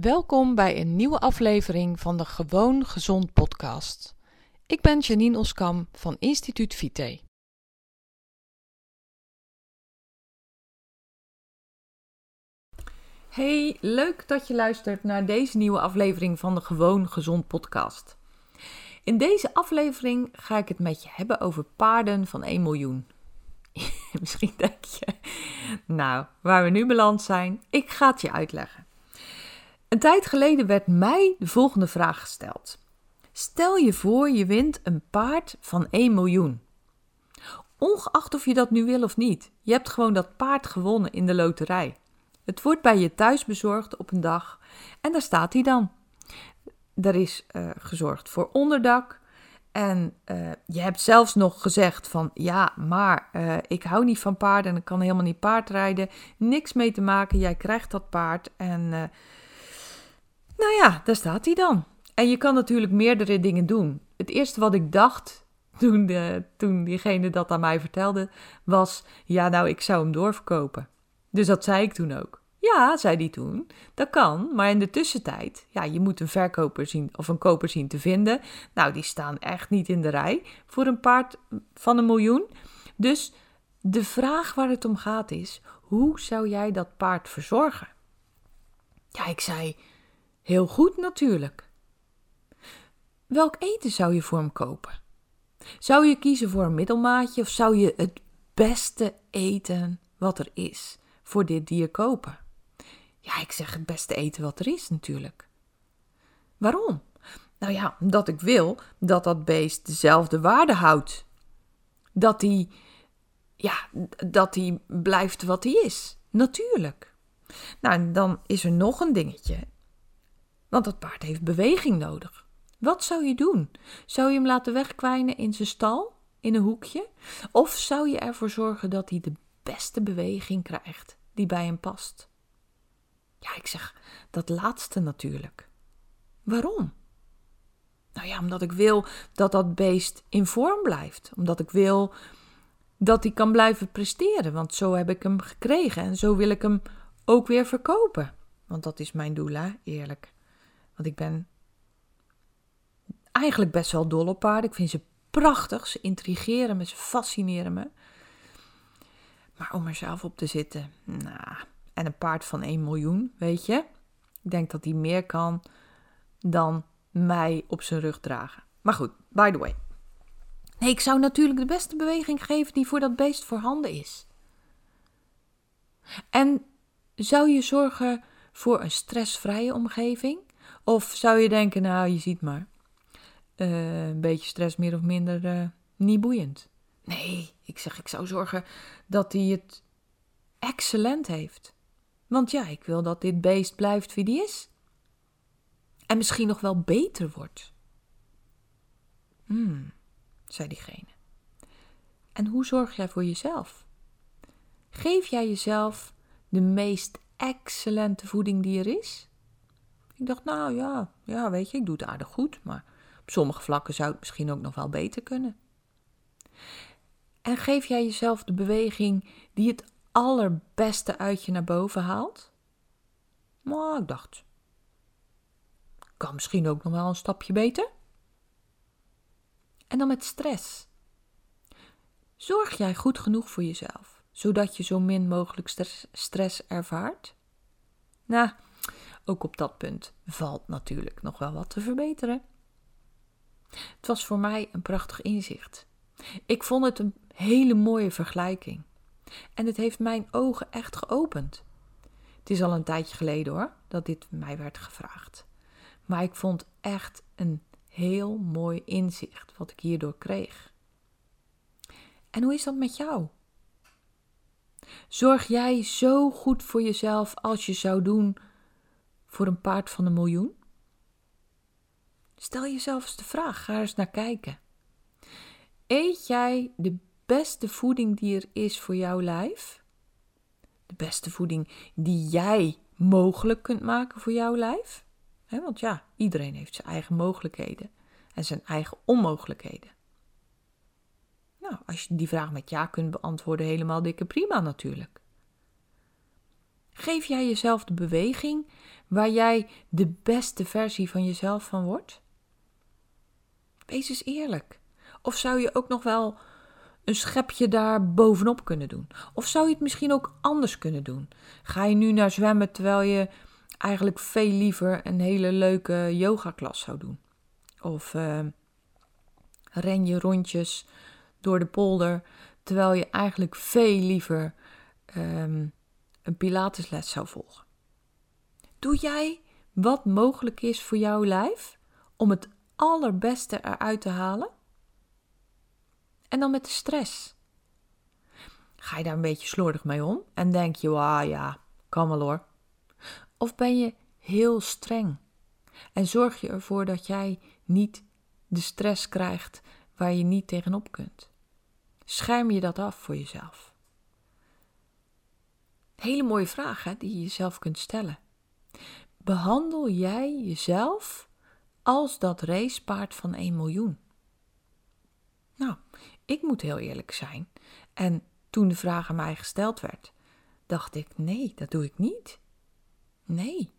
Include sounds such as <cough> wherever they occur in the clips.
Welkom bij een nieuwe aflevering van de Gewoon Gezond podcast. Ik ben Janine Oskam van Instituut Vite. Hey, leuk dat je luistert naar deze nieuwe aflevering van de Gewoon Gezond podcast. In deze aflevering ga ik het met je hebben over paarden van 1 miljoen. <laughs> Misschien denk je, nou, waar we nu beland zijn, ik ga het je uitleggen. Een tijd geleden werd mij de volgende vraag gesteld. Stel je voor je wint een paard van 1 miljoen. Ongeacht of je dat nu wil of niet, je hebt gewoon dat paard gewonnen in de loterij. Het wordt bij je thuis bezorgd op een dag en daar staat hij dan. Er is uh, gezorgd voor onderdak. En uh, je hebt zelfs nog gezegd van ja, maar uh, ik hou niet van paarden en ik kan helemaal niet paardrijden. Niks mee te maken, jij krijgt dat paard en nou ja, daar staat hij dan. En je kan natuurlijk meerdere dingen doen. Het eerste wat ik dacht toen, de, toen diegene dat aan mij vertelde, was: ja, nou, ik zou hem doorverkopen. Dus dat zei ik toen ook. Ja, zei hij toen, dat kan, maar in de tussentijd, ja, je moet een verkoper zien of een koper zien te vinden. Nou, die staan echt niet in de rij voor een paard van een miljoen. Dus de vraag waar het om gaat is: hoe zou jij dat paard verzorgen? Ja, ik zei: Heel goed natuurlijk. Welk eten zou je voor hem kopen? Zou je kiezen voor een middelmaatje of zou je het beste eten wat er is voor dit dier kopen? Ja, ik zeg het beste eten wat er is natuurlijk. Waarom? Nou ja, omdat ik wil dat dat beest dezelfde waarde houdt. Dat hij, ja, dat hij blijft wat hij is. Natuurlijk. Nou, dan is er nog een dingetje. Want dat paard heeft beweging nodig. Wat zou je doen? Zou je hem laten wegkwijnen in zijn stal, in een hoekje? Of zou je ervoor zorgen dat hij de beste beweging krijgt die bij hem past? Ja, ik zeg dat laatste natuurlijk. Waarom? Nou ja, omdat ik wil dat dat beest in vorm blijft. Omdat ik wil dat hij kan blijven presteren. Want zo heb ik hem gekregen en zo wil ik hem ook weer verkopen. Want dat is mijn doel, hè? eerlijk. Want ik ben eigenlijk best wel dol op paarden. Ik vind ze prachtig. Ze intrigeren me, ze fascineren me. Maar om er zelf op te zitten, nou, en een paard van 1 miljoen, weet je. Ik denk dat hij meer kan dan mij op zijn rug dragen. Maar goed, by the way. Nee, ik zou natuurlijk de beste beweging geven die voor dat beest voorhanden is. En zou je zorgen voor een stressvrije omgeving? Of zou je denken, nou, je ziet maar, uh, een beetje stress meer of minder uh, niet boeiend? Nee, ik zeg, ik zou zorgen dat hij het excellent heeft. Want ja, ik wil dat dit beest blijft wie die is. En misschien nog wel beter wordt. Hmm, zei diegene. En hoe zorg jij voor jezelf? Geef jij jezelf de meest excellente voeding die er is? Ik dacht, nou ja, ja, weet je, ik doe het aardig goed, maar op sommige vlakken zou het misschien ook nog wel beter kunnen. En geef jij jezelf de beweging die het allerbeste uit je naar boven haalt? Maar ik dacht, kan misschien ook nog wel een stapje beter. En dan met stress. Zorg jij goed genoeg voor jezelf, zodat je zo min mogelijk stress ervaart? Nou, ook op dat punt valt natuurlijk nog wel wat te verbeteren. Het was voor mij een prachtig inzicht. Ik vond het een hele mooie vergelijking. En het heeft mijn ogen echt geopend. Het is al een tijdje geleden hoor, dat dit mij werd gevraagd. Maar ik vond echt een heel mooi inzicht wat ik hierdoor kreeg. En hoe is dat met jou? Zorg jij zo goed voor jezelf als je zou doen voor een paard van een miljoen? Stel jezelf eens de vraag, ga eens naar kijken. Eet jij de beste voeding die er is voor jouw lijf? De beste voeding die jij mogelijk kunt maken voor jouw lijf? want ja, iedereen heeft zijn eigen mogelijkheden en zijn eigen onmogelijkheden. Nou, als je die vraag met ja kunt beantwoorden, helemaal dikke prima natuurlijk. Geef jij jezelf de beweging waar jij de beste versie van jezelf van wordt? Wees eens eerlijk. Of zou je ook nog wel een schepje daar bovenop kunnen doen? Of zou je het misschien ook anders kunnen doen? Ga je nu naar zwemmen terwijl je eigenlijk veel liever een hele leuke yogaklas zou doen? Of uh, ren je rondjes door de polder terwijl je eigenlijk veel liever um, een Pilatesles zou volgen? Doe jij wat mogelijk is voor jouw lijf om het allerbeste eruit te halen? En dan met de stress. Ga je daar een beetje slordig mee om en denk je, ah ja, kan wel hoor. Of ben je heel streng en zorg je ervoor dat jij niet de stress krijgt waar je niet tegenop kunt? Scherm je dat af voor jezelf? Hele mooie vraag hè, die je jezelf kunt stellen. Behandel jij jezelf als dat racepaard van 1 miljoen? Nou, ik moet heel eerlijk zijn. En toen de vraag aan mij gesteld werd, dacht ik: nee, dat doe ik niet. Nee.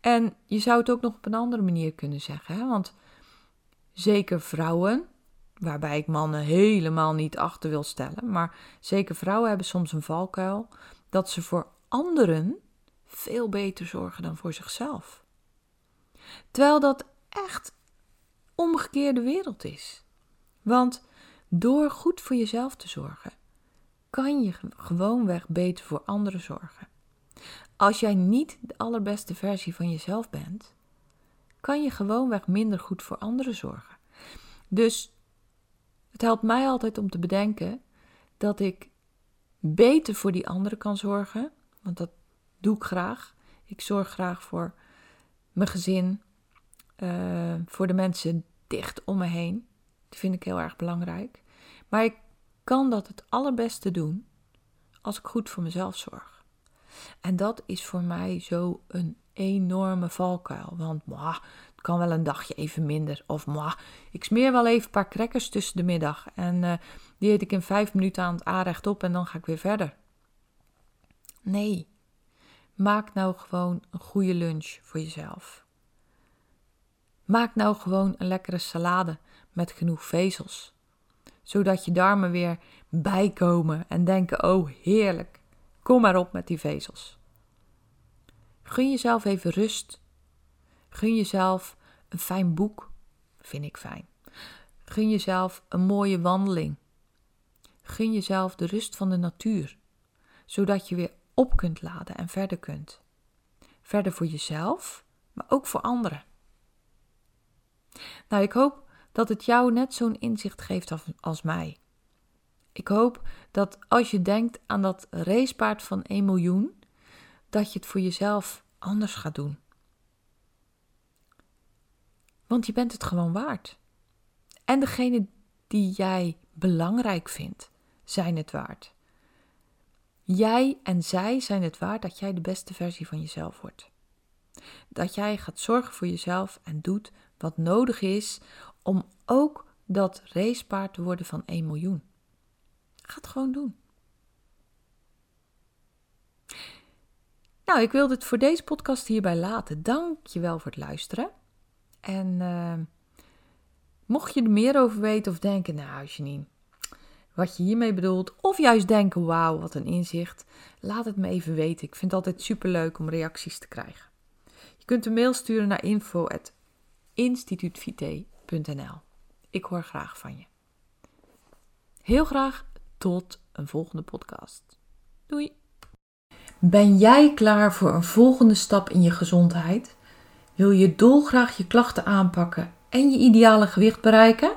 En je zou het ook nog op een andere manier kunnen zeggen, hè? want zeker vrouwen, waarbij ik mannen helemaal niet achter wil stellen, maar zeker vrouwen hebben soms een valkuil dat ze voor anderen veel beter zorgen dan voor zichzelf. Terwijl dat echt omgekeerde wereld is. Want door goed voor jezelf te zorgen, kan je gewoonweg beter voor anderen zorgen. Als jij niet de allerbeste versie van jezelf bent, kan je gewoonweg minder goed voor anderen zorgen. Dus het helpt mij altijd om te bedenken dat ik beter voor die anderen kan zorgen, want dat doe ik graag. Ik zorg graag voor mijn gezin, uh, voor de mensen dicht om me heen. Die vind ik heel erg belangrijk. Maar ik kan dat het allerbeste doen als ik goed voor mezelf zorg. En dat is voor mij zo een enorme valkuil. Want mwah, het kan wel een dagje even minder. Of mwah, ik smeer wel even een paar crackers tussen de middag. En uh, die eet ik in vijf minuten aan het aanrecht op en dan ga ik weer verder. Nee, maak nou gewoon een goede lunch voor jezelf. Maak nou gewoon een lekkere salade met genoeg vezels zodat je darmen weer bijkomen en denken: oh heerlijk, kom maar op met die vezels. Gun jezelf even rust. Gun jezelf een fijn boek, vind ik fijn. Gun jezelf een mooie wandeling. Gun jezelf de rust van de natuur, zodat je weer op kunt laden en verder kunt. Verder voor jezelf, maar ook voor anderen. Nou, ik hoop dat het jou net zo'n inzicht geeft als mij. Ik hoop dat als je denkt aan dat racepaard van 1 miljoen, dat je het voor jezelf anders gaat doen. Want je bent het gewoon waard. En degene die jij belangrijk vindt, zijn het waard. Jij en zij zijn het waard dat jij de beste versie van jezelf wordt. Dat jij gaat zorgen voor jezelf en doet wat nodig is om ook dat racepaard te worden van 1 miljoen. Ga het gewoon doen. Nou, ik wil het voor deze podcast hierbij laten. Dank je wel voor het luisteren. En uh, mocht je er meer over weten of denken, nou Janine, wat je hiermee bedoelt, of juist denken, wauw, wat een inzicht, laat het me even weten. Ik vind het altijd superleuk om reacties te krijgen. Je kunt een mail sturen naar info.instituutvite ik hoor graag van je. Heel graag tot een volgende podcast. Doei! Ben jij klaar voor een volgende stap in je gezondheid? Wil je dolgraag je klachten aanpakken en je ideale gewicht bereiken?